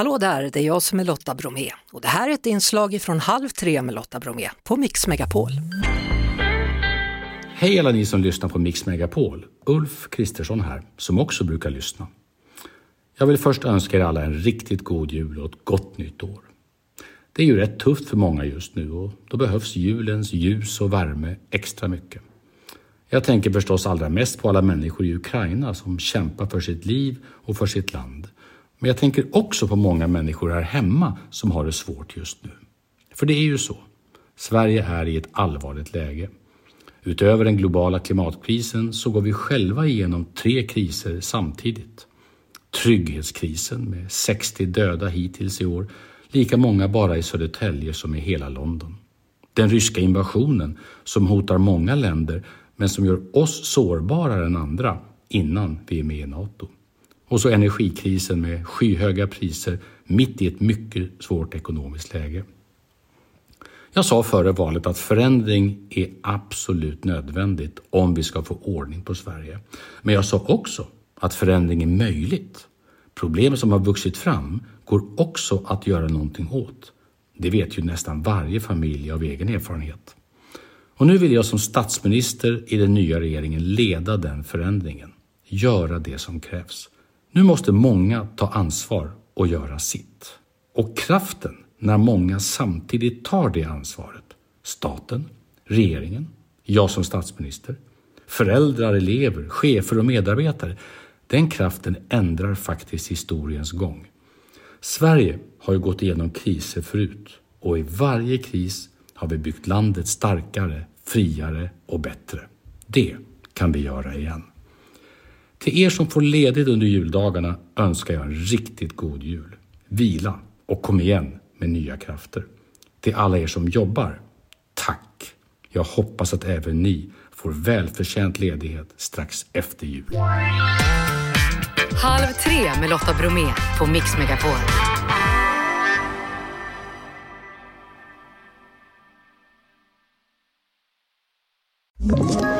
Hallå där, det är jag som är Lotta Bromé och det här är ett inslag från Halv tre med Lotta Bromé på Mix Megapol. Hej alla ni som lyssnar på Mix Megapol. Ulf Kristersson här, som också brukar lyssna. Jag vill först önska er alla en riktigt god jul och ett gott nytt år. Det är ju rätt tufft för många just nu och då behövs julens ljus och värme extra mycket. Jag tänker förstås allra mest på alla människor i Ukraina som kämpar för sitt liv och för sitt land. Men jag tänker också på många människor här hemma som har det svårt just nu. För det är ju så. Sverige är i ett allvarligt läge. Utöver den globala klimatkrisen så går vi själva igenom tre kriser samtidigt. Trygghetskrisen med 60 döda hittills i år, lika många bara i Södertälje som i hela London. Den ryska invasionen som hotar många länder men som gör oss sårbarare än andra innan vi är med i Nato. Och så energikrisen med skyhöga priser mitt i ett mycket svårt ekonomiskt läge. Jag sa före valet att förändring är absolut nödvändigt om vi ska få ordning på Sverige. Men jag sa också att förändring är möjligt. Problem som har vuxit fram går också att göra någonting åt. Det vet ju nästan varje familj av egen erfarenhet. Och nu vill jag som statsminister i den nya regeringen leda den förändringen. Göra det som krävs. Nu måste många ta ansvar och göra sitt. Och kraften när många samtidigt tar det ansvaret. Staten, regeringen, jag som statsminister, föräldrar, elever, chefer och medarbetare. Den kraften ändrar faktiskt historiens gång. Sverige har ju gått igenom kriser förut och i varje kris har vi byggt landet starkare, friare och bättre. Det kan vi göra igen. Till er som får ledigt under juldagarna önskar jag en riktigt god jul. Vila och kom igen med nya krafter. Till alla er som jobbar, tack! Jag hoppas att även ni får välförtjänt ledighet strax efter jul. Halv tre med Lotta Bromé på Mix Megapol. you